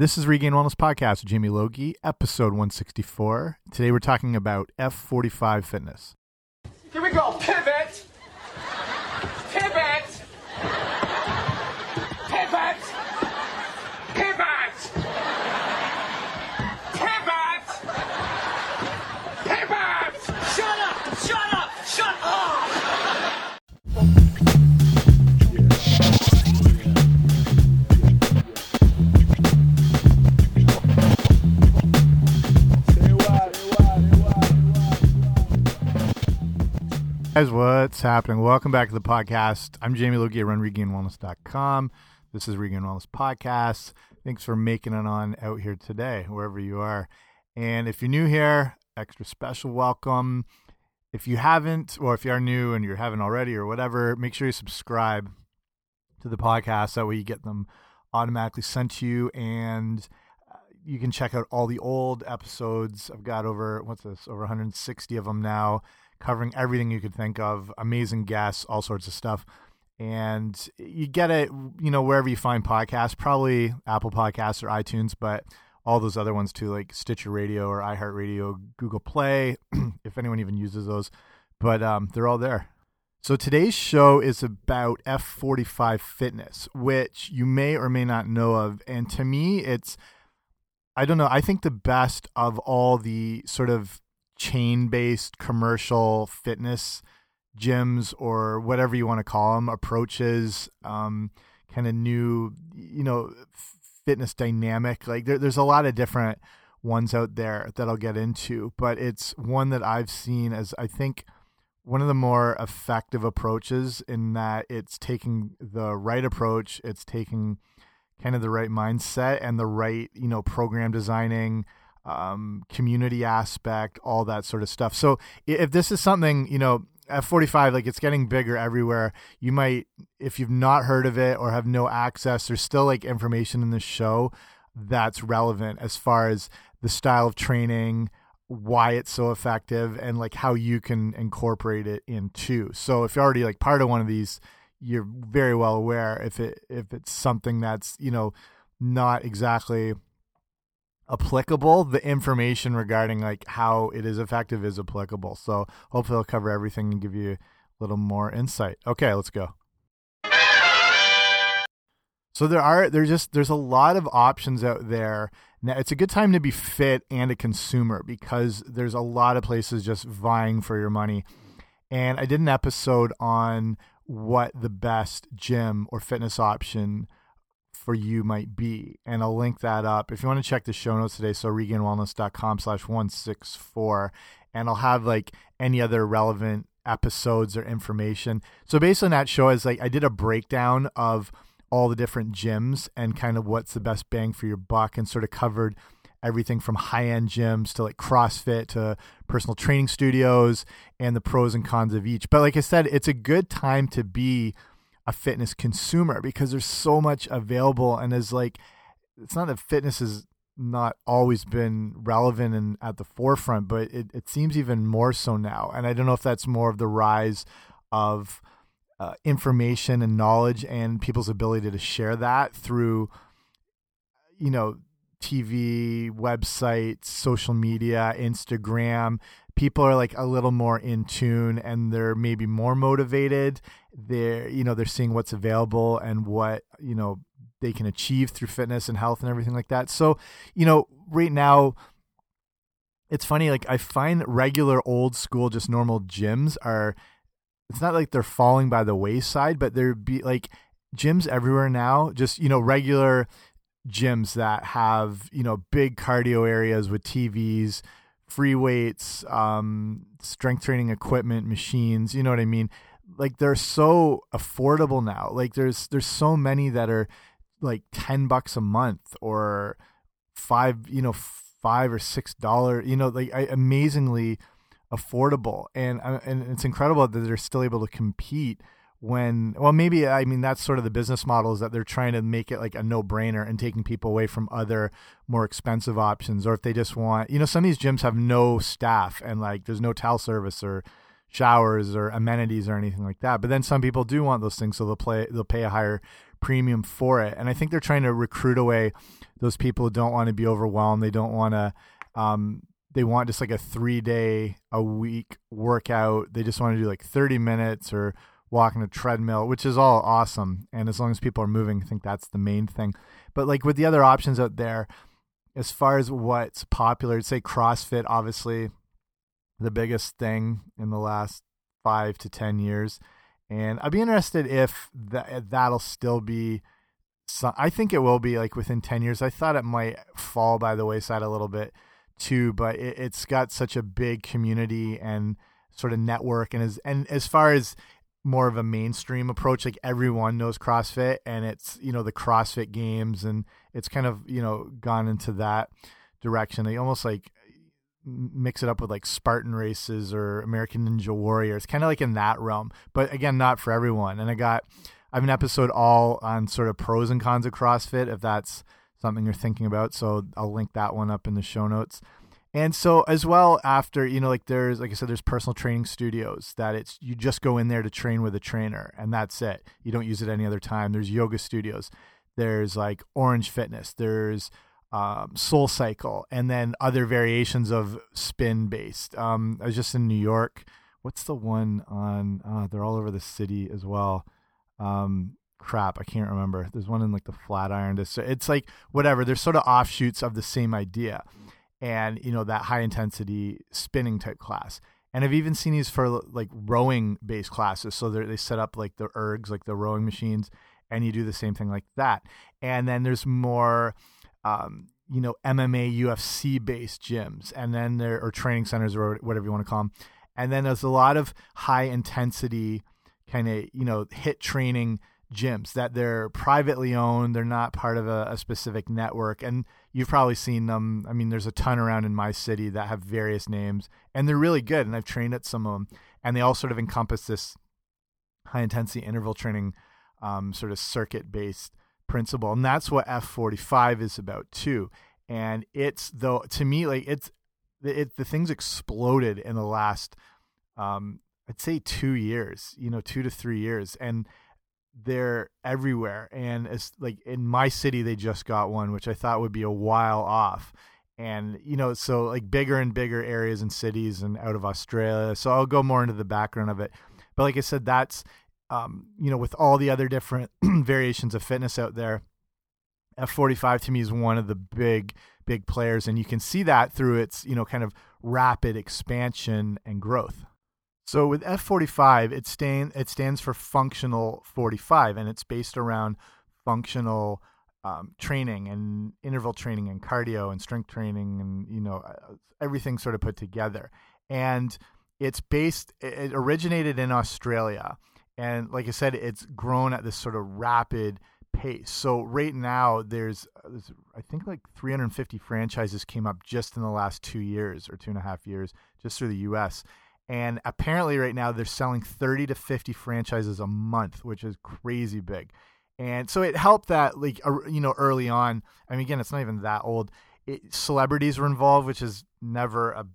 This is Regained Wellness Podcast with Jamie Logie, episode 164. Today we're talking about F45 fitness. Here we go. Guys, what's happening? Welcome back to the podcast. I'm Jamie Logie at runregainwellness.com. This is Regained Wellness Podcast. Thanks for making it on out here today, wherever you are. And if you're new here, extra special welcome. If you haven't, or if you are new and you haven't already or whatever, make sure you subscribe to the podcast. That way you get them automatically sent to you and uh, you can check out all the old episodes. I've got over, what's this, over 160 of them now covering everything you could think of, amazing guests, all sorts of stuff. And you get it, you know, wherever you find podcasts, probably Apple Podcasts or iTunes, but all those other ones too, like Stitcher Radio or iHeartRadio, Google Play, if anyone even uses those. But um, they're all there. So today's show is about F45 fitness, which you may or may not know of. And to me, it's, I don't know, I think the best of all the sort of chain based commercial fitness gyms or whatever you want to call them approaches um, kind of new you know fitness dynamic like there, there's a lot of different ones out there that i'll get into but it's one that i've seen as i think one of the more effective approaches in that it's taking the right approach it's taking kind of the right mindset and the right you know program designing um, community aspect, all that sort of stuff. So if this is something, you know, F45, like it's getting bigger everywhere, you might, if you've not heard of it or have no access, there's still like information in the show that's relevant as far as the style of training, why it's so effective, and like how you can incorporate it into. So if you're already like part of one of these, you're very well aware if it if it's something that's you know not exactly applicable the information regarding like how it is effective is applicable. So hopefully i'll cover everything and give you a little more insight. Okay let's go. So there are there's just there's a lot of options out there. Now it's a good time to be fit and a consumer because there's a lot of places just vying for your money. And i did an episode on what the best gym or fitness option for you might be. And I'll link that up. If you want to check the show notes today, so regainedwellness.com slash 164. And I'll have like any other relevant episodes or information. So based on that show is like I did a breakdown of all the different gyms and kind of what's the best bang for your buck and sort of covered everything from high-end gyms to like CrossFit to personal training studios and the pros and cons of each. But like I said, it's a good time to be a fitness consumer because there's so much available and as like it's not that fitness has not always been relevant and at the forefront but it, it seems even more so now. And i don't know if that's more of the rise of uh, information and knowledge and people's ability to share that through you know tv websites social media instagram people are like a little more in tune and they're maybe more motivated. They're you know they're seeing what's available and what you know they can achieve through fitness and health and everything like that. So you know right now it's funny like i find regular old school just normal gyms are it's not like they're falling by the wayside but they're be like gyms everywhere now just you know regular gyms that have you know big cardio areas with tvs free weights, um, strength training equipment, machines. You know what I mean? Like they're so affordable now. Like there's there's so many that are like ten bucks a month or five, you know, five or six dollar. You know, like I, amazingly affordable, and uh, and it's incredible that they're still able to compete when well maybe i mean that's sort of the business model is that they're trying to make it like a no-brainer and taking people away from other more expensive options or if they just want you know some of these gyms have no staff and like there's no towel service or showers or amenities or anything like that but then some people do want those things so they'll play they'll pay a higher premium for it and i think they're trying to recruit away those people who don't want to be overwhelmed. They don't want to. Um, they want just like a three day a week workout. They just want to do like 30 minutes or walk on a treadmill, which is all awesome. And as long as people are moving, I think that's the main thing. But like with the other options out there, as far as what's popular, say CrossFit, obviously the biggest thing in the last five to 10 years. And I'd be interested if that, that'll still be. Some, I think it will be like within 10 years. I thought it might fall by the wayside a little bit too, but it, it's got such a big community and sort of network. And as, and as far as more of a mainstream approach, like everyone knows CrossFit and it's, you know, the CrossFit games and it's kind of, you know, gone into that direction. They almost like mix it up with like Spartan races or American Ninja Warriors, kind of like in that realm. But again, not for everyone. And I got I have an episode all on sort of pros and cons of CrossFit if that's something you're thinking about. So I'll link that one up in the show notes. And so as well after, you know, like there's like I said, there's personal training studios that it's you just go in there to train with a trainer and that's it. You don't use it any other time. There's yoga studios. There's like Orange Fitness. There's um, Soul Cycle, and then other variations of spin based. Um, I was just in New York. What's the one on? Uh, they're all over the city as well. Um, crap, I can't remember. There's one in like the Flatiron. It's like whatever. There's sort of offshoots of the same idea, and you know that high intensity spinning type class. And I've even seen these for like rowing based classes. So they set up like the ergs, like the rowing machines, and you do the same thing like that. And then there's more um, you know, MMA, UFC based gyms, and then there or training centers or whatever you want to call them. And then there's a lot of high intensity kind of you know HIIT training gyms that they're privately owned. They're not part of a, a, specific network, and you've probably seen them. I mean, there's a ton around in my city that have various names, and they're really good. And I've trained at some of them, and they all sort of encompass this high intensity interval training, um, sort of circuit based principle and that's what f45 is about too and it's though to me like it's it the things exploded in the last um i'd say two years you know two to three years and they're everywhere and it's like in my city they just got one which i thought would be a while off and you know so like bigger and bigger areas and cities and out of australia so i'll go more into the background of it but like i said that's um, you know, with all the other different variations of fitness out there, F45 to me is one of the big, big players. And you can see that through its, you know, kind of rapid expansion and growth. So with F45, it, stand, it stands for functional 45, and it's based around functional um, training and interval training and cardio and strength training and, you know, uh, everything sort of put together. And it's based, it originated in Australia and like I said, it's grown at this sort of rapid pace. So right now, there's, there's, I think like 350 franchises came up just in the last two years or two and a half years, just through the U.S. And apparently, right now they're selling 30 to 50 franchises a month, which is crazy big. And so it helped that, like, you know, early on. I mean, again, it's not even that old. It, celebrities were involved, which is never a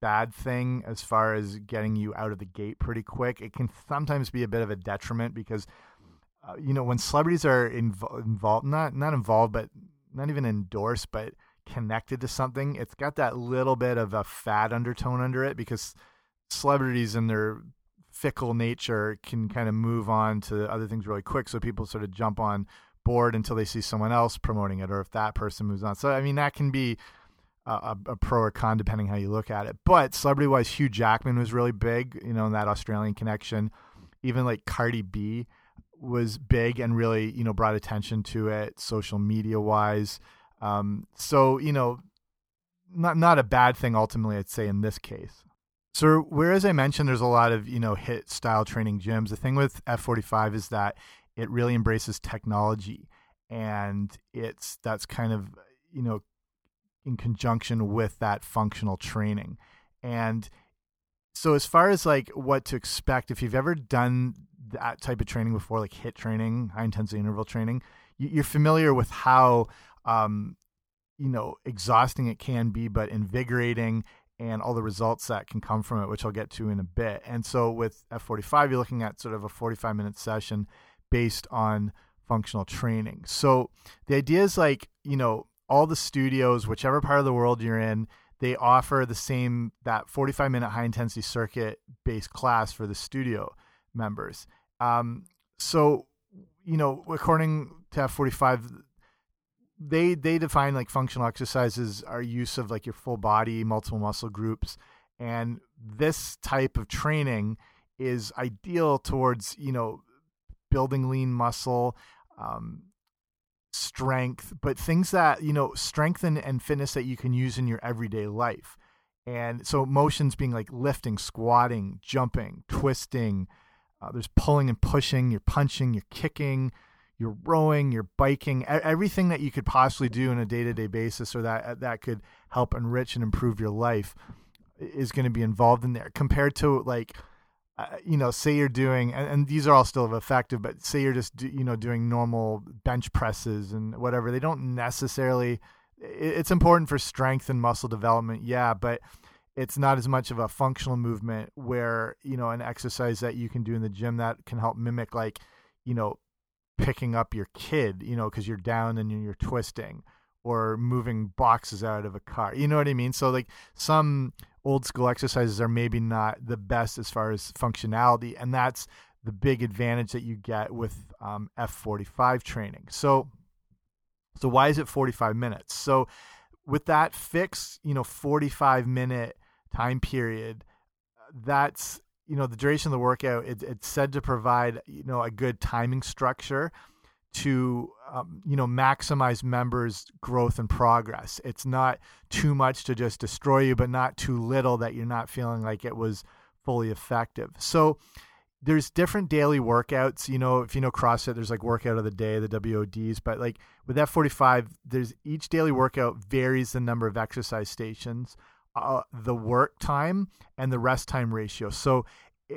bad thing as far as getting you out of the gate pretty quick. It can sometimes be a bit of a detriment because, uh, you know, when celebrities are inv involved, not not involved, but not even endorsed, but connected to something, it's got that little bit of a fad undertone under it because celebrities and their fickle nature can kind of move on to other things really quick. So people sort of jump on board until they see someone else promoting it, or if that person moves on. So I mean, that can be a, a, pro or con depending how you look at it. But celebrity wise, Hugh Jackman was really big, you know, in that Australian connection. Even like Cardi B was big and really, you know, brought attention to it social media wise. Um, so, you know, not not a bad thing ultimately, I'd say in this case. So whereas I mentioned there's a lot of, you know, HIIT style training gyms, the thing with F45 is that it really embraces technology and it's that's kind of, you know, in conjunction with that functional training. And so as far as like what to expect, if you've ever done that type of training before, like HIIT training, high intensity interval training, you're familiar with how, um, you know, exhausting it can be, but invigorating and all the results that can come from it, which I'll get to in a bit. And so with F45, you're looking at sort of a 45 minute session based on functional training. So the idea is like, you know, all the studios, whichever part of the world you're in, they offer the same that 45 minute high intensity circuit based class for the studio members. Um, so, you know, according to F45, they they define like functional exercises are use of like your full body, multiple muscle groups, and this type of training is ideal towards you know building lean muscle. Um, strength, but things that, you know, strengthen and fitness that you can use in your everyday life. And so motions being like lifting, squatting, jumping, twisting, uh, there's pulling and pushing, you're punching, you're kicking, you're rowing, you're biking, everything that you could possibly do on a day-to-day basis or that that could help enrich and improve your life is going to be involved in there. Compared to like uh, you know, say you're doing, and, and, these are all still effective, but say you're just, do, you know, doing normal bench presses and whatever, they don't necessarily, it's important for strength and muscle development, yeah, but it's not as much of a functional movement where, you know, an exercise that you can do in the gym that can help mimic, like, you know, picking up your kid, you know, because you're down and you're twisting or moving boxes out of a car. You know what I mean? So, like, some old school exercises are maybe not the best as far as functionality, and that's the big advantage that you get with um, F45 training. So, so why is it 45 minutes? So, with that fixed, you know, 45 minute time period, that's you know the duration of the workout. It, it's said to provide you know a good timing structure to um, you know maximize members growth and progress it's not too much to just destroy you but not too little that you're not feeling like it was fully effective so there's different daily workouts you know if you know crossfit there's like workout of the day the wods but like with f45 there's each daily workout varies the number of exercise stations uh, the work time and the rest time ratio so eh,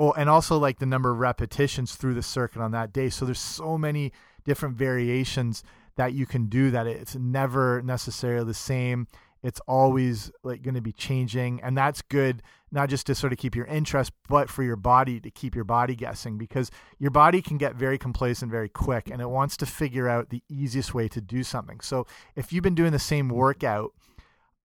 Oh, and also like the number of repetitions through the circuit on that day. So there's so many different variations that you can do that it's never necessarily the same. It's always like going to be changing, and that's good not just to sort of keep your interest, but for your body to keep your body guessing because your body can get very complacent very quick, and it wants to figure out the easiest way to do something. So if you've been doing the same workout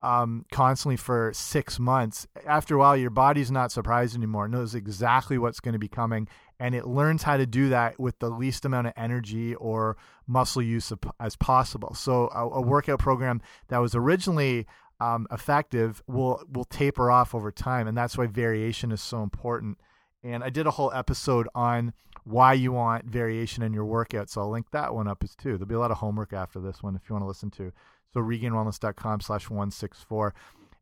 um, constantly for six months, after a while, your body's not surprised anymore. It knows exactly what's going to be coming, and it learns how to do that with the least amount of energy or muscle use as possible. So, a, a workout program that was originally um, effective will will taper off over time, and that's why variation is so important. And I did a whole episode on why you want variation in your workout, so I'll link that one up as too. There'll be a lot of homework after this one if you want to listen to. So regainedwellness.com slash 164.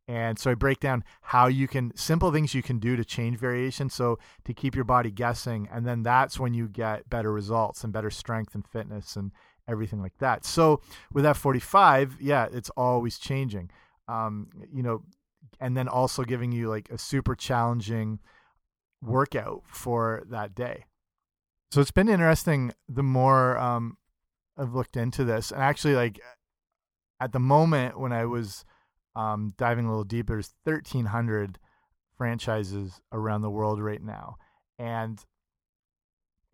And so I break down how you can, simple things you can do to change variation. So to keep your body guessing. And then that's when you get better results and better strength and fitness and everything like that. So with F45, yeah, it's always changing. Um, you know, and then also giving you like a super challenging workout for that day. So it's been interesting the more um, I've looked into this. And actually, like, at the moment when I was um, diving a little deeper, there's 1,300 franchises around the world right now, and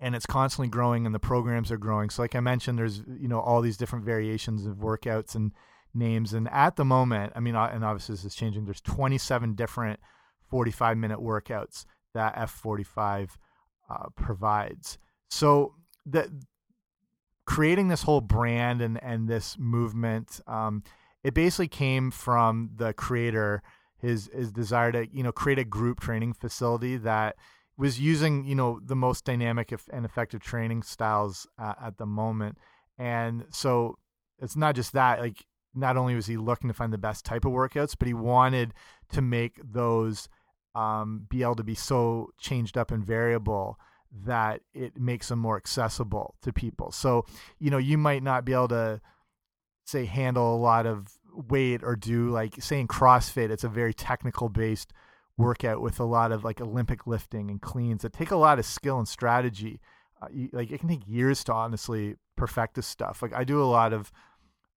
and it's constantly growing, and the programs are growing. So, like I mentioned, there's you know all these different variations of workouts and names, and at the moment, I mean, and obviously this is changing. There's 27 different 45 minute workouts that F45 uh, provides. So the creating this whole brand and and this movement um, it basically came from the creator his his desire to you know create a group training facility that was using you know the most dynamic and effective training styles uh, at the moment and so it's not just that like not only was he looking to find the best type of workouts but he wanted to make those um, be able to be so changed up and variable that it makes them more accessible to people. So, you know, you might not be able to say handle a lot of weight or do like say in CrossFit, it's a very technical based workout with a lot of like Olympic lifting and cleans that take a lot of skill and strategy. Uh, you, like it can take years to honestly perfect this stuff. Like I do a lot of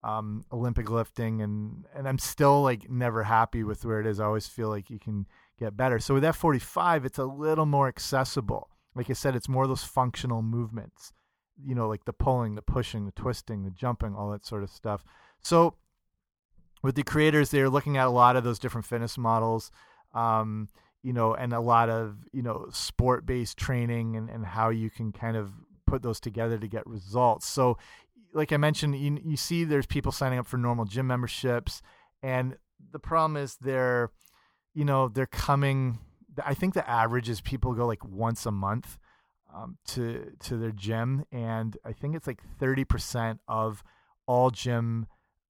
um, Olympic lifting and and I'm still like never happy with where it is. I always feel like you can get better. So with F45, it's a little more accessible like I said, it's more those functional movements, you know, like the pulling, the pushing, the twisting, the jumping, all that sort of stuff. So with the creators, they're looking at a lot of those different fitness models, um, you know, and a lot of you know sport based training and and how you can kind of put those together to get results. So, like I mentioned, you you see there's people signing up for normal gym memberships, and the problem is they're, you know, they're coming. I think the average is people go like once a month um, to to their gym, and I think it's like thirty percent of all gym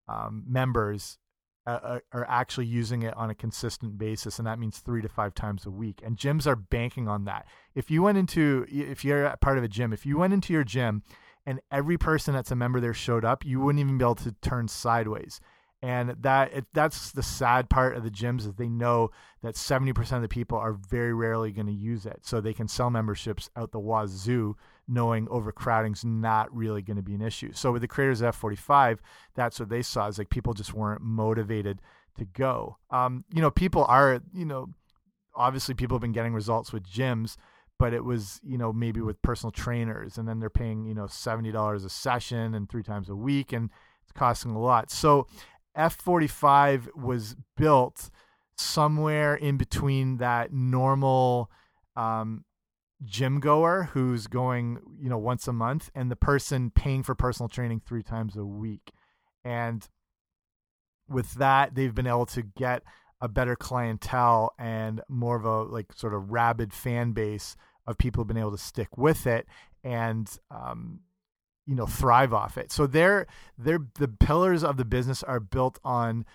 um, members uh, are actually using it on a consistent basis, and that means three to five times a week. And gyms are banking on that. If you went into, if you're part of a gym, if you went into your gym and every person that's a member there showed up, you wouldn't even be able to turn sideways and that it, that's the sad part of the gyms is they know that 70% of the people are very rarely going to use it. So they can sell memberships out the wazoo knowing overcrowding's not really going to be an issue. So with the creators of f45 that's what they saw is like people just weren't motivated to go. Um, you know people are you know obviously people have been getting results with gyms but it was you know maybe with personal trainers and then they're paying you know $70 a session and three times a week and it's costing a lot. So F 45 was built somewhere in between that normal um, gym goer who's going, you know, once a month and the person paying for personal training three times a week. And with that, they've been able to get a better clientele and more of a like sort of rabid fan base of people who've been able to stick with it. And, um, you know thrive off it. So they're they're the pillars of the business are built on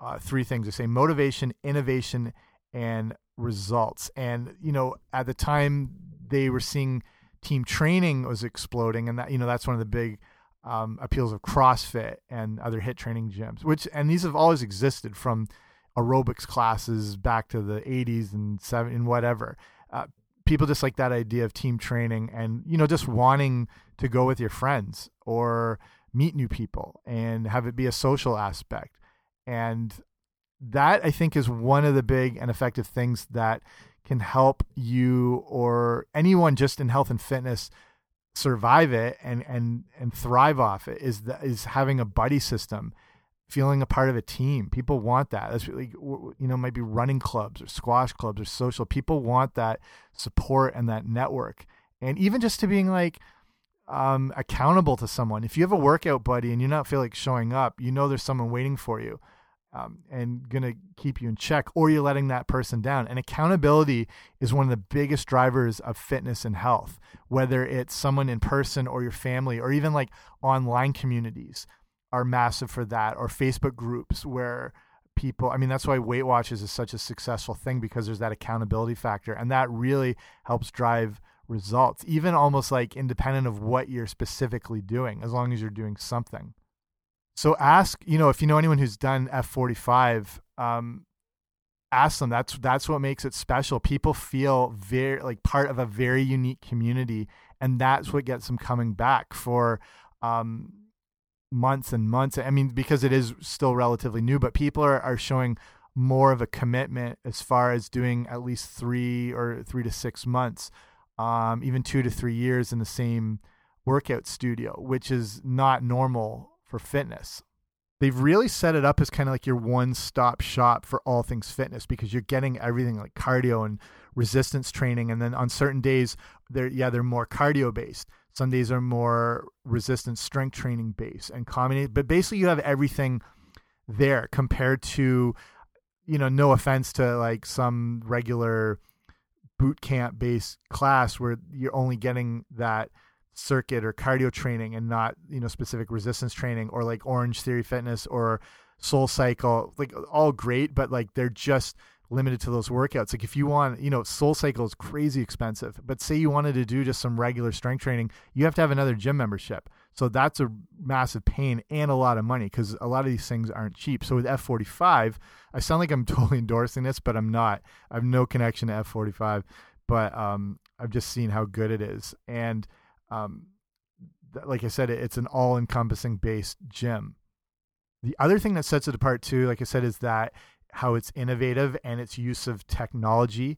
uh, three things. They say motivation, innovation, and results. And you know at the time they were seeing team training was exploding, and that you know that's one of the big um, appeals of CrossFit and other HIIT training gyms. Which and these have always existed from aerobics classes back to the 80s and seven and whatever. Uh, people just like that idea of team training and you know just wanting to go with your friends or meet new people and have it be a social aspect. And that i think is one of the big and effective things that can help you or anyone just in health and fitness survive it and and and thrive off it is that is having a buddy system feeling a part of a team. People want that. That's really, you know, might be running clubs or squash clubs or social. People want that support and that network. And even just to being like um, accountable to someone. If you have a workout buddy and you not feel like showing up, you know there's someone waiting for you um, and going to keep you in check, or you're letting that person down. And accountability is one of the biggest drivers of fitness and health, whether it's someone in person or your family, or even like online communities are massive for that or Facebook groups where people I mean that's why Weight Watchers is such a successful thing because there's that accountability factor and that really helps drive results even almost like independent of what you're specifically doing as long as you're doing something. So ask, you know, if you know anyone who's done F45 um ask them that's that's what makes it special. People feel very like part of a very unique community and that's what gets them coming back for um months and months. I mean, because it is still relatively new, but people are, are showing more of a commitment as far as doing at least three or three to six months, um, even two to three years in the same workout studio, which is not normal for fitness. They've really set it up as kind of like your one stop shop for all things fitness because you're getting everything like cardio and resistance training. And then on certain days, they're, yeah, they're more cardio based some days are more resistance strength training based and combination. But basically, you have everything there compared to, you know, no offense to like some regular boot camp based class where you're only getting that circuit or cardio training and not you know specific resistance training or like orange theory fitness or soul cycle like all great but like they're just limited to those workouts. Like if you want, you know, Soul Cycle is crazy expensive, but say you wanted to do just some regular strength training, you have to have another gym membership. So that's a massive pain and a lot of money because a lot of these things aren't cheap. So with F45, I sound like I'm totally endorsing this, but I'm not. I have no connection to F45, but um, I've just seen how good it is. And um, like I said, it's an all encompassing based gym. The other thing that sets it apart too, like I said, is that how it's innovative and its use of technology.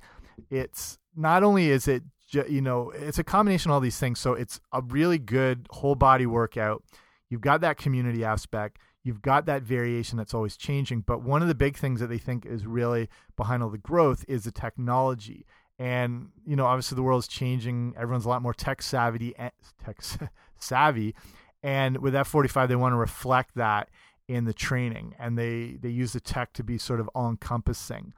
It's not only is it you know it's a combination of all these things. So it's a really good whole body workout. You've got that community aspect. you've got that variation that's always changing. But one of the big things that they think is really behind all the growth is the technology. And you know, obviously, the world is changing. Everyone's a lot more tech savvy. Eh, tech savvy, and with F45, they want to reflect that in the training, and they they use the tech to be sort of all encompassing.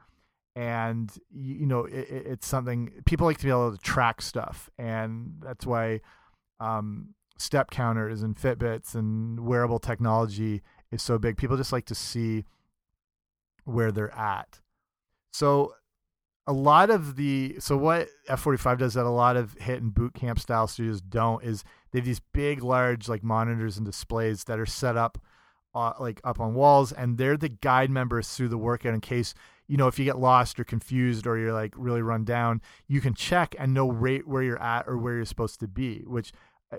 And you, know, it, it's something people like to be able to track stuff, and that's why um, step counters and Fitbits and wearable technology is so big. People just like to see where they're at. So a lot of the so what F45 does that a lot of HIIT and boot camp style studios don't is they have these big large like monitors and displays that are set up uh, like up on walls and they're the guide members through the workout in case you know if you get lost or confused or you're like really run down you can check and know right where you're at or where you're supposed to be which uh,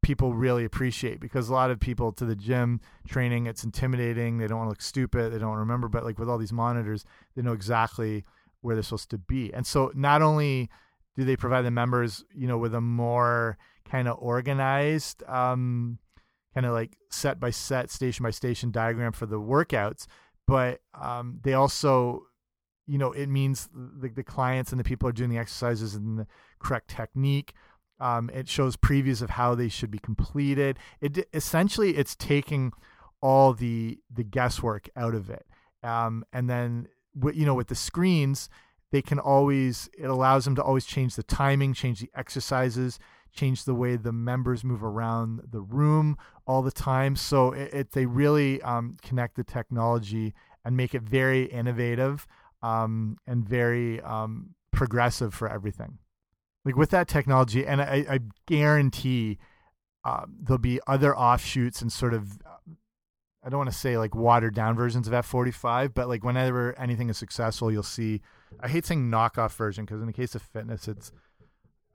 people really appreciate because a lot of people to the gym training it's intimidating they don't want to look stupid they don't remember but like with all these monitors they know exactly where they're supposed to be and so not only do they provide the members you know with a more kind of organized um kind of like set by set station by station diagram for the workouts but um they also you know it means the, the clients and the people are doing the exercises in the correct technique um, it shows previews of how they should be completed. It essentially it's taking all the the guesswork out of it. Um, and then you know with the screens, they can always it allows them to always change the timing, change the exercises, change the way the members move around the room all the time. So it, it they really um, connect the technology and make it very innovative um, and very um, progressive for everything like with that technology, and I, I guarantee uh, there'll be other offshoots and sort of I don't want to say like watered down versions of F45, but like whenever anything is successful, you'll see. I hate saying knockoff version because in the case of fitness, it's.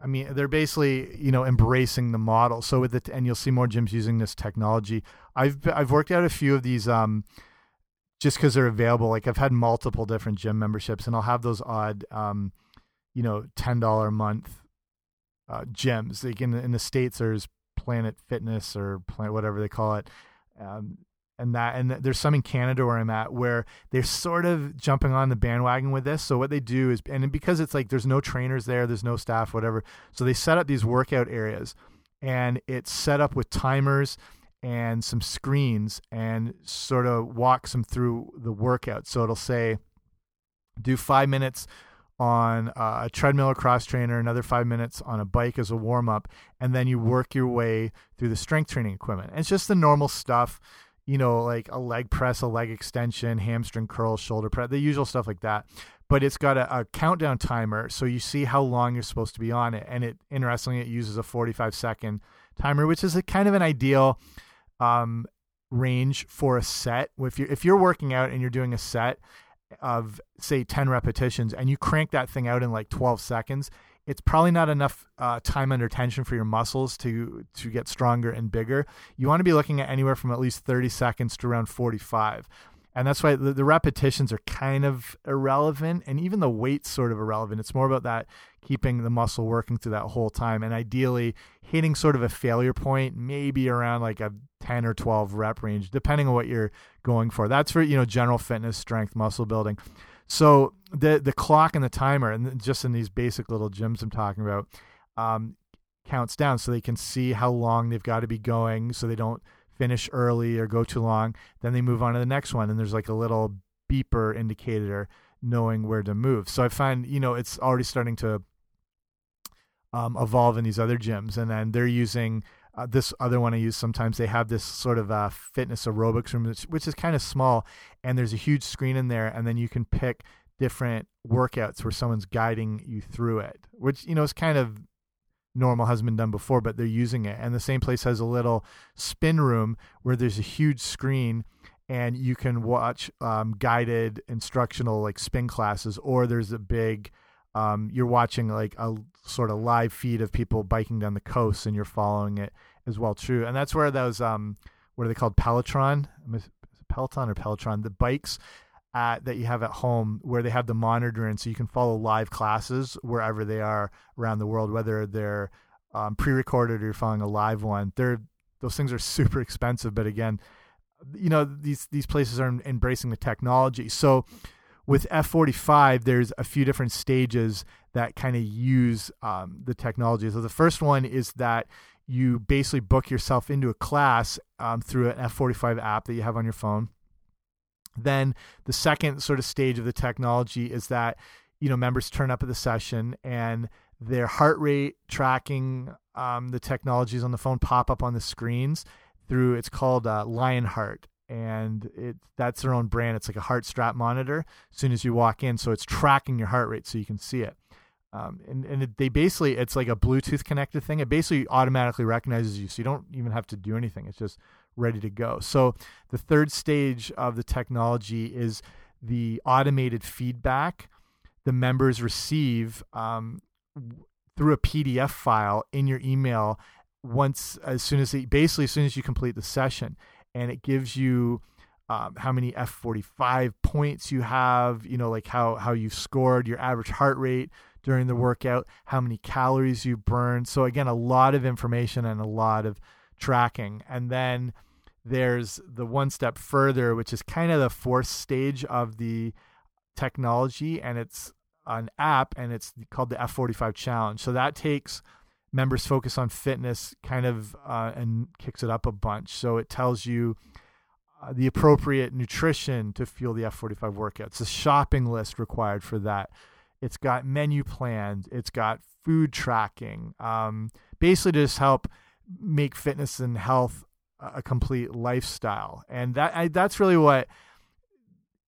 I mean, they're basically you know embracing the model. So with it, and you'll see more gyms using this technology. I've I've worked out a few of these um, just because they're available. Like I've had multiple different gym memberships, and I'll have those odd um, you know ten dollar a month uh, gyms. Like in the, in the states, there's Planet Fitness or Planet whatever they call it, um, and that and there's some in Canada where I'm at where they're sort of jumping on the bandwagon with this. So what they do is, and because it's like there's no trainers there, there's no staff, whatever. So they set up these workout areas, and it's set up with timers and some screens and sort of walks them through the workout. So it'll say, do five minutes on a treadmill or cross trainer, another five minutes on a bike as a warm up, and then you work your way through the strength training equipment. And it's just the normal stuff, you know, like a leg press, a leg extension, hamstring curl, shoulder press, the usual stuff like that. But it's got a, a countdown timer, so you see how long you're supposed to be on it. And it, interestingly, it uses a 45 second timer, which is a kind of an ideal um, range for a set. If you're if you're working out and you're doing a set of say 10 repetitions and you crank that thing out in like 12 seconds it's probably not enough uh, time under tension for your muscles to to get stronger and bigger. You want to be looking at anywhere from at least 30 seconds to around 45 and that's why the, the, repetitions are kind of irrelevant and even the weight's sort of irrelevant. It's more about that keeping the muscle working through that whole time and ideally hitting sort of a failure point maybe around like a 10 or 12 rep range depending on what you're going for. That's for you know general fitness strength muscle building so the the clock and the timer and just in these basic little gyms i'm talking about um, counts down so they can see how long they've got to be going so they don't finish early or go too long. Then they move on to the next one, and there's like a little beeper indicator knowing where to move. So I find, you know, it's already starting to um, evolve in these other gyms. And then they're using uh, this other one I use sometimes. They have this sort of uh, fitness aerobics room, which, which is kind of small. And there's a huge screen in there. And then you can pick different workouts where someone's guiding you through it, which, you know, is kind of normal hasn't been done before, but they're using it. And the same place has a little spin room where there's a huge screen and you can watch um, guided instructional like spin classes, or there's a big, um, you're watching like a sort of live feed of people biking down the coast and you're following it as well. True. And that's where those, um, what are they called? Peloton, Peloton or Peloton, the bikes at, that you have at home where they have the monitor and so you can follow live classes wherever they are around the world, whether they're um, pre-recorded or you're following a live one. They're those things are super expensive, but again, you know these these places are embracing the technology. So with F45, there's a few different stages that kind of use um, the technology. So the first one is that you basically book yourself into a class um, through an F45 app that you have on your phone. Then the second sort of stage of the technology is that you know members turn up at the session and their heart rate tracking um, the technologies on the phone pop up on the screens through it's called uh, Lionheart and it that's their own brand. It's like a heart strap monitor. As soon as you walk in, so it's tracking your heart rate so you can see it. Um, and and it, they basically it's like a Bluetooth connected thing. It basically automatically recognizes you, so you don't even have to do anything. It's just ready to go. So the third stage of the technology is the automated feedback the members receive um, through a PDF file in your email once as soon as they, basically as soon as you complete the session and it gives you um, how many F45 points you have, you know, like how how you've scored, your average heart rate during the workout, how many calories you burned. So again, a lot of information and a lot of tracking. And then there's the one step further, which is kind of the fourth stage of the technology, and it's an app, and it's called the F45 Challenge. So that takes members focus on fitness kind of uh, and kicks it up a bunch. So it tells you uh, the appropriate nutrition to fuel the F45 workout. It's a shopping list required for that. It's got menu plans. It's got food tracking. Um, basically, to just help make fitness and health a complete lifestyle. And that I, that's really what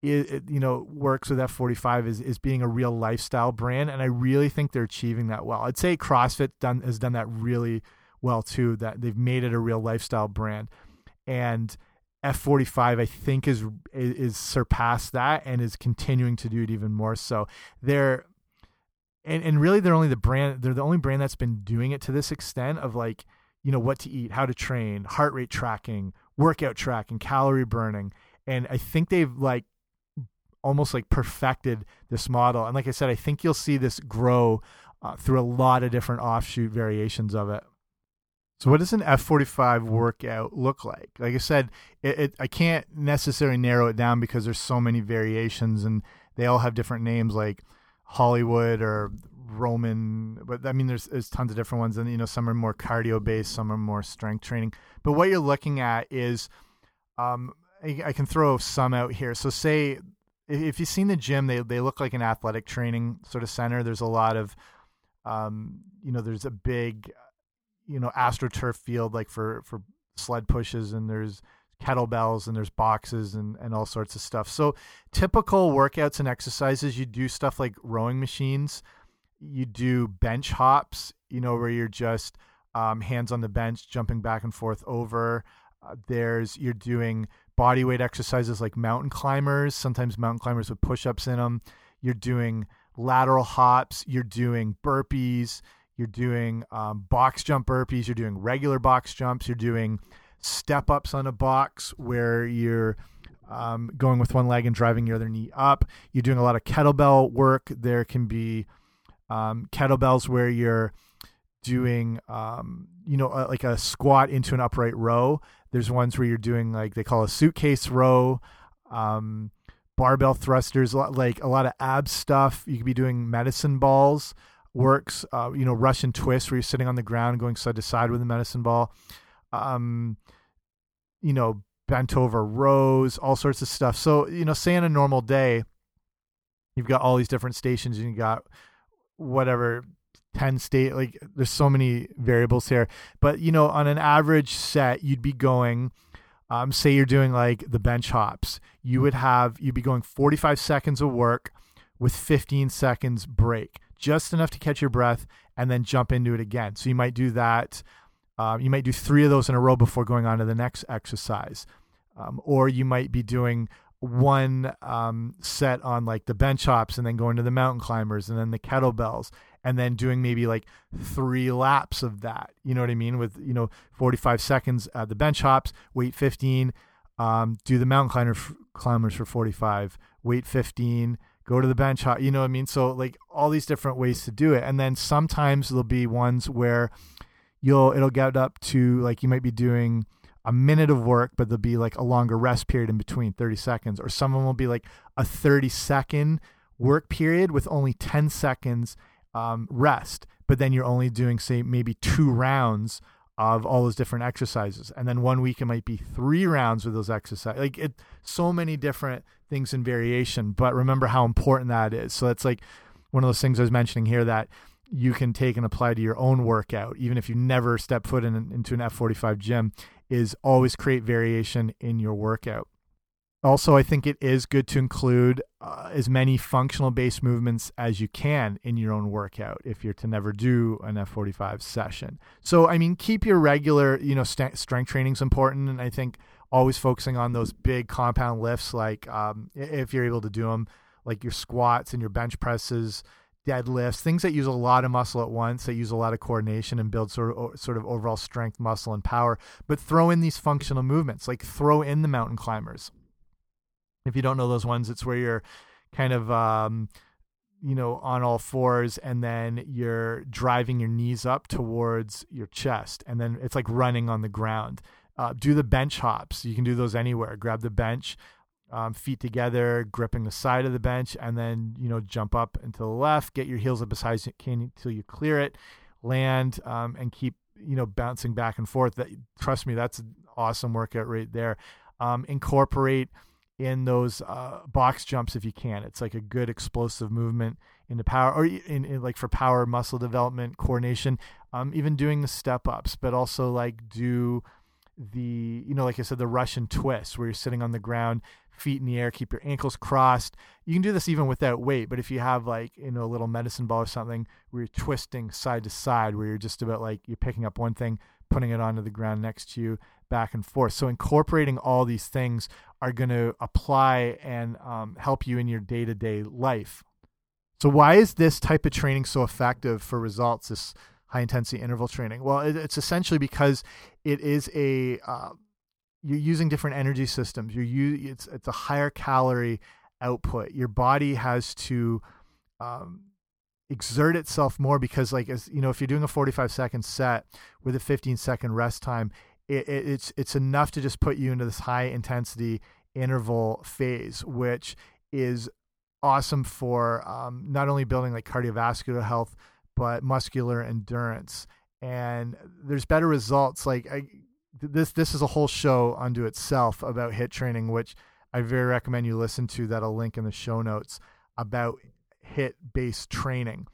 it, you know works with F45 is is being a real lifestyle brand, and I really think they're achieving that well. I'd say CrossFit done has done that really well too. That they've made it a real lifestyle brand, and F45 I think is is surpassed that and is continuing to do it even more so. They're and and really they're only the brand they're the only brand that's been doing it to this extent of like you know what to eat, how to train, heart rate tracking, workout tracking, calorie burning, and I think they've like almost like perfected this model. And like I said, I think you'll see this grow uh, through a lot of different offshoot variations of it. So, what does an F45 workout look like? Like I said, it, it, I can't necessarily narrow it down because there's so many variations and they all have different names like Hollywood or Roman. But I mean, there's, there's tons of different ones. And, you know, some are more cardio based, some are more strength training. But what you're looking at is, um, I, I can throw some out here. So, say if you've seen the gym, they they look like an athletic training sort of center. There's a lot of, um, you know, there's a big, you know, astroturf field like for for sled pushes, and there's kettlebells and there's boxes and and all sorts of stuff. So typical workouts and exercises, you do stuff like rowing machines, you do bench hops, you know, where you're just um, hands on the bench, jumping back and forth over. Uh, there's you're doing body weight exercises like mountain climbers, sometimes mountain climbers with push ups in them. You're doing lateral hops, you're doing burpees, you're doing um, box jump burpees, you're doing regular box jumps, you're doing step ups on a box where you're um, going with one leg and driving your other knee up. You're doing a lot of kettlebell work. There can be um, kettlebells where you're doing, um, you know, uh, like a squat into an upright row. There's ones where you're doing like they call a suitcase row, um, barbell thrusters, like a lot of ab stuff. You could be doing medicine balls works. Uh, you know, Russian twist where you're sitting on the ground going side to side with a medicine ball. Um, you know, bent over rows, all sorts of stuff. So you know, say on a normal day, you've got all these different stations, and you got whatever 10 state like there's so many variables here. But you know on an average set you'd be going um, say you're doing like the bench hops you would have you'd be going 45 seconds of work with 15 seconds break just enough to catch your breath and then jump into it again. So you might do that um, you might do three of those in a row before going on to the next exercise. Um, or you might be doing one um, set on like the bench hops and then going to the mountain climbers and then the kettlebells and then doing maybe like three laps of that. You know what I mean? With, you know, 45 seconds at the bench hops, wait 15, um, do the mountain climber, climbers for 45, wait 15, go to the bench hop. You know what I mean? So, like, all these different ways to do it. And then sometimes there'll be ones where you'll, it'll get up to like you might be doing a minute of work, but there'll be like a longer rest period in between 30 seconds, or some of them will be like a 30 second work period with only 10 seconds um, rest, but then you're only doing, say, maybe two rounds of all those different exercises. And then one week it might be three rounds with those exercises. Like it, so many different things in variation, but remember how important that is. So that's like one of those things I was mentioning here that you can take and apply to your own workout, even if you never step foot in, into an F45 gym, is always create variation in your workout. Also, I think it is good to include uh, as many functional based movements as you can in your own workout if you're to never do an F45 session. So, I mean, keep your regular, you know, st strength training is important. And I think always focusing on those big compound lifts, like um, if you're able to do them, like your squats and your bench presses, deadlifts, things that use a lot of muscle at once, that use a lot of coordination and build sort of sort of overall strength, muscle, and power. But throw in these functional movements, like throw in the mountain climbers if you don't know those ones, it's where you're kind of um, you know on all fours and then you're driving your knees up towards your chest and then it's like running on the ground. Uh, do the bench hops. You can do those anywhere. Grab the bench, um, feet together, gripping the side of the bench, and then you know jump up and to the left. Get your heels up as high as you can until you clear it. Land um, and keep you know bouncing back and forth. That trust me, that's an awesome workout right there. Um, incorporate in those uh, box jumps if you can. It's like a good explosive movement into power, or in, in like for power, muscle development, coordination. Um, even doing the step ups, but also like do the you know like I said the Russian twist where you're sitting on the ground, feet in the air, keep your ankles crossed. You can do this even without weight, but if you have like you know a little medicine ball or something where you're twisting side to side, where you're just about like you're picking up one thing, putting it onto the ground next to you, back and forth. So incorporating all these things are going to apply and um, help you in your day to day life. So why is this type of training so effective for results? This high intensity interval training. Well, it, it's essentially because it is a uh, you're using different energy systems. You're you it's it's a higher calorie output. Your body has to um, exert itself more because like as you know if you're doing a 45 second set with a 15 second rest time it, it, it's it's enough to just put you into this high intensity interval phase, which is awesome for um, not only building like cardiovascular health but muscular endurance. And there's better results. Like I, this, this is a whole show unto itself about HIIT training, which I very recommend you listen to. That I'll link in the show notes about HIIT based training.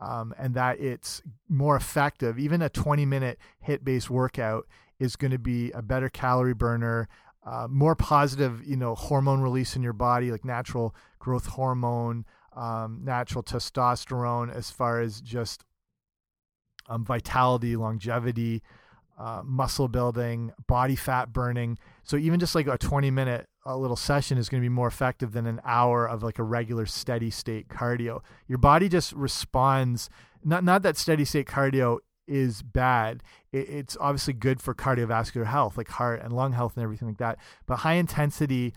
Um, and that it's more effective. Even a 20 minute HIIT based workout is going to be a better calorie burner, uh, more positive, you know, hormone release in your body, like natural growth hormone, um, natural testosterone, as far as just um, vitality, longevity, uh, muscle building, body fat burning. So even just like a 20 minute a little session is going to be more effective than an hour of like a regular steady state cardio. Your body just responds. Not not that steady state cardio is bad. It, it's obviously good for cardiovascular health, like heart and lung health and everything like that. But high intensity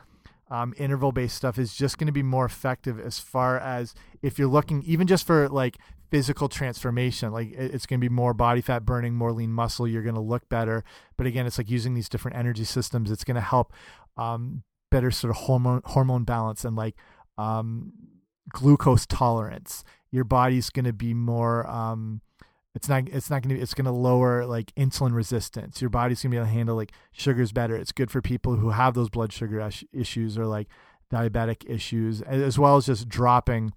um, interval based stuff is just going to be more effective as far as if you're looking even just for like physical transformation like it's going to be more body fat burning more lean muscle you're going to look better but again it's like using these different energy systems it's going to help um, better sort of hormone hormone balance and like um, glucose tolerance your body's going to be more um, it's not it's not going to it's going to lower like insulin resistance. Your body's going to be able to handle like sugars better. It's good for people who have those blood sugar issues or like diabetic issues as well as just dropping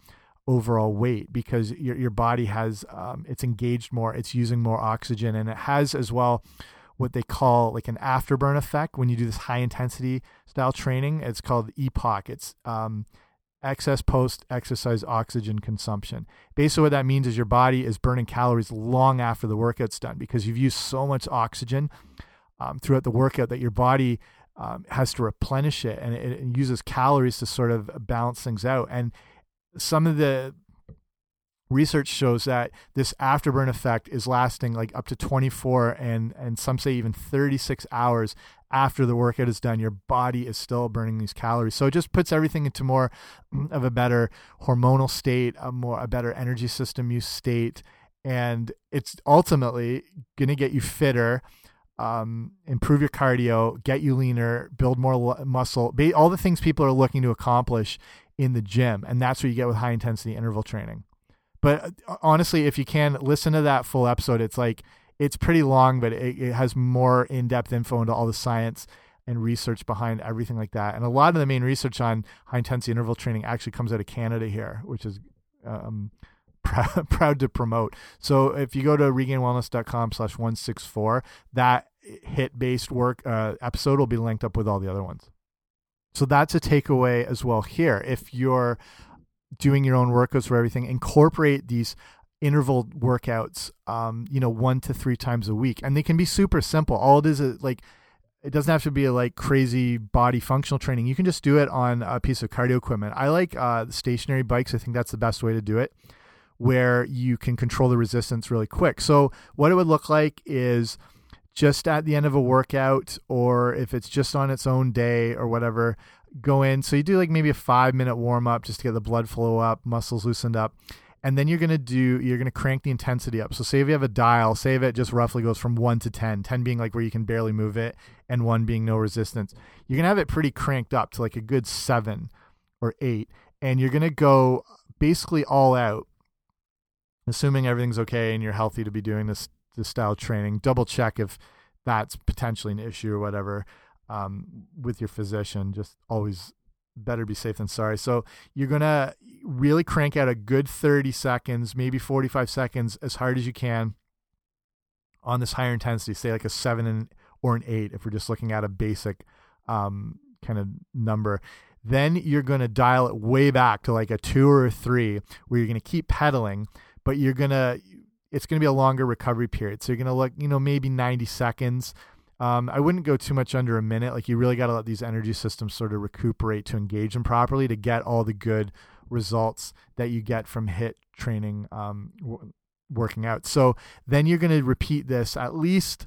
overall weight because your your body has um, it's engaged more it's using more oxygen and it has as well what they call like an afterburn effect when you do this high intensity style training. It's called EPOC it's um, excess post exercise oxygen consumption. Basically, what that means is your body is burning calories long after the workout's done because you've used so much oxygen um, throughout the workout that your body um, has to replenish it and it, it, uses calories to sort of balance things out. And some of the research shows that this afterburn effect is lasting like up to 24 and and some say even 36 hours after the workout is done your body is still burning these calories so it just puts everything into more of a better hormonal state a more a better energy system use state and it's ultimately going to get you fitter um, improve your cardio, get you leaner, build more muscle, all the things people are looking to accomplish in the gym. And that's what you get with high intensity interval training. But uh, honestly, if you can listen to that full episode, it's like it's pretty long, but it, it has more in depth info into all the science and research behind everything like that. And a lot of the main research on high intensity interval training actually comes out of Canada here, which is um, proud, proud to promote. So if you go to regainedwellness.com slash 164, that HIIT based work uh, episode will be linked up with all the other ones. So that's a takeaway as well here. If you're doing your own workouts for everything, incorporate these interval workouts, um, you know, one to three times a week. And they can be super simple. All it is is like, it doesn't have to be a, like crazy body functional training. You can just do it on a piece of cardio equipment. I like uh, stationary bikes. I think that's the best way to do it, where you can control the resistance really quick. So what it would look like is just at the end of a workout, or if it's just on its own day or whatever, go in. So you do like maybe a five minute warm up just to get the blood flow up, muscles loosened up. And then you're going to do you're going to crank the intensity up. So say if you have a dial say if it just roughly goes from 1 to 10 10 being like where you can barely move it and 1 being no resistance you're going to have it pretty cranked up to like a good 7 or 8 and you're going to go basically all out assuming everything's okay and you're healthy to be doing this this style training. Double check if that's potentially an issue or whatever um, with your physician just always better be safe than sorry. So you're going to really crank out a good 30 seconds, maybe 45 seconds as hard as you can on this higher intensity, say like a seven and, or an eight, if we're just looking at a basic um, kind of number. Then you're going to dial it way back to like a two or a three where you're going to keep pedaling, but you're going to, it's going to be a longer recovery period. So you're going to look, you know, maybe 90 seconds um, I wouldn't go too much under a minute. Like you really got to let these energy systems sort of recuperate to engage them properly to get all the good results that you get from HIIT training um, working out. So then you're going to repeat this at least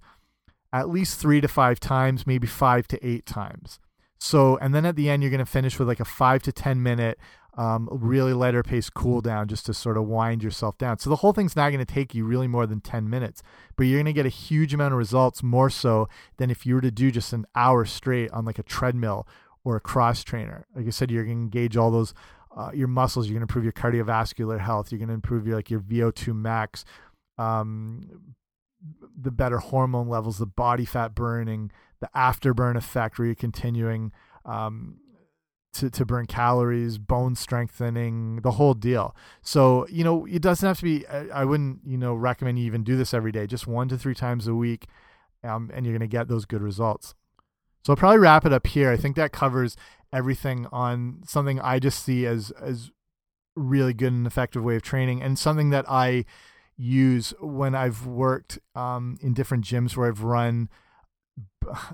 at least three to five times, maybe five to eight times. So and then at the end you're going to finish with like a five to ten minute um, really lighter pace cool down just to sort of wind yourself down. So the whole thing's not going to take you really more than 10 minutes, but you're going to get a huge amount of results more so than if you were to do just an hour straight on like a treadmill or a cross trainer. Like I said, you're going to engage all those uh, your muscles. You're going to improve your cardiovascular health. You're going to improve your like your VO2 max, um, the better hormone levels, the body fat burning, the afterburn effect, where you're continuing um, to, to burn calories, bone strengthening, the whole deal. So, you know, it doesn't have to be, I wouldn't, you know, recommend you even do this every day, just one to three times a week, um, and you're going to get those good results. So I'll probably wrap it up here. I think that covers everything on something I just see as, as really good and effective way of training and something that I use when I've worked um, in different gyms where I've run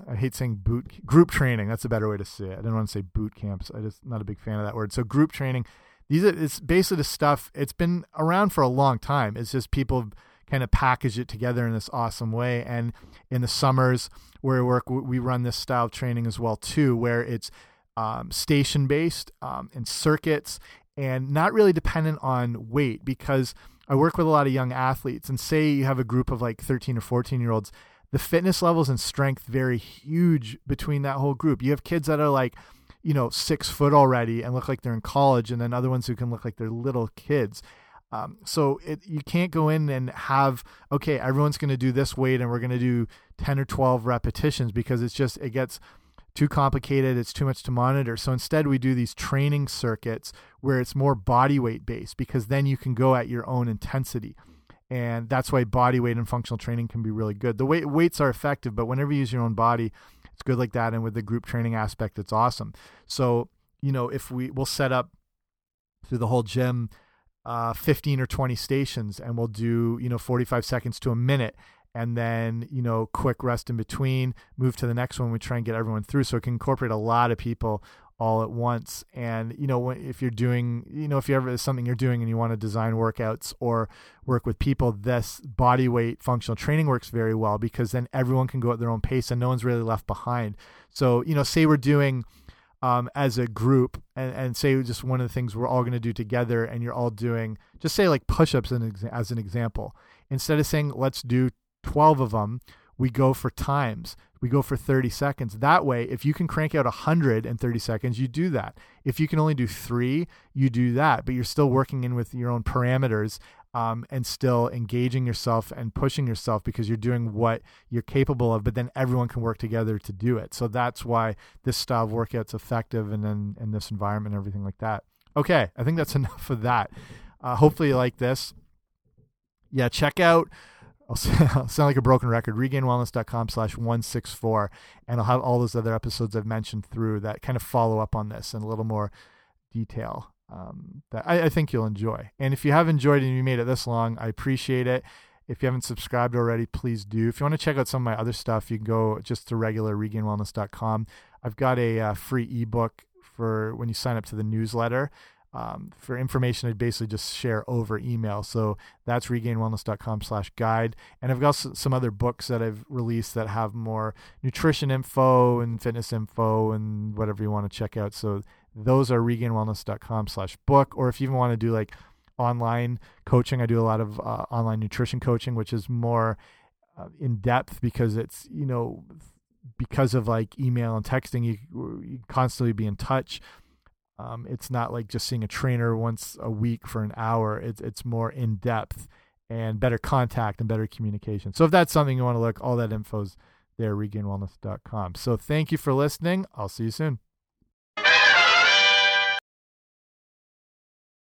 I hate saying boot group training. That's a better way to say it. I don't want to say boot camps. I just not a big fan of that word. So group training. These are it's basically the stuff. It's been around for a long time. It's just people kind of package it together in this awesome way. And in the summers where we work, we run this style of training as well too, where it's um, station based um, and circuits and not really dependent on weight because I work with a lot of young athletes and say you have a group of like 13 or 14 year olds the fitness levels and strength vary huge between that whole group. You have kids that are like, you know, six foot already and look like they're in college, and then other ones who can look like they're little kids. Um, so it, you can't go in and have okay, everyone's going to do this weight, and we're going to do ten or twelve repetitions because it's just it gets too complicated. It's too much to monitor. So instead, we do these training circuits where it's more body weight based because then you can go at your own intensity and that's why body weight and functional training can be really good. The weight weights are effective, but whenever you use your own body, it's good like that. And with the group training aspect, it's awesome. So you know, if we we'll set up through the whole gym uh, 15 or 20 stations and we'll do you know 45 seconds to a minute and then you know quick rest in between move to the next one we try and get everyone through so it can incorporate a lot of people all at once. And you know, if you're doing, you know, if you ever something you're doing and you want to design workouts or work with people, this body weight functional training works very well because then everyone can go at their own pace and no one's really left behind. So you know, say we're doing. Um, as a group, and, and say just one of the things we're all going to do together, and you're all doing, just say like push ups as an example. Instead of saying, let's do 12 of them, we go for times. We go for 30 seconds. That way, if you can crank out 100 in 30 seconds, you do that. If you can only do three, you do that. But you're still working in with your own parameters um, and still engaging yourself and pushing yourself because you're doing what you're capable of, but then everyone can work together to do it. So that's why this style of workout's effective and then in this environment and everything like that. Okay, I think that's enough of that. Uh, hopefully you like this. Yeah, check out I'll sound like a broken record. Regainedwellness.com slash 164. And I'll have all those other episodes I've mentioned through that kind of follow up on this in a little more detail um, that I, I, think you'll enjoy. And if you have enjoyed and you made it this long, I appreciate it. If you haven't subscribed already, please do. If you want to check out some of my other stuff, you can go just to regular regainedwellness.com. I've got a uh, free ebook for when you sign up to the newsletter. Um, for information, I basically just share over email. So that's regainedwellness.com slash guide. And I've got some other books that I've released that have more nutrition info and fitness info and whatever you want to check out. So those are regainedwellness.com slash book. Or if you even want to do like online coaching, I do a lot of uh, online nutrition coaching, which is more uh, in depth because it's, you know, because of like email and texting, you, you constantly be in touch. Um, it's not like just seeing a trainer once a week for an hour. It's it's more in depth and better contact and better communication. So if that's something you want to look, all that info's there, regainwellness.com. So thank you for listening. I'll see you soon.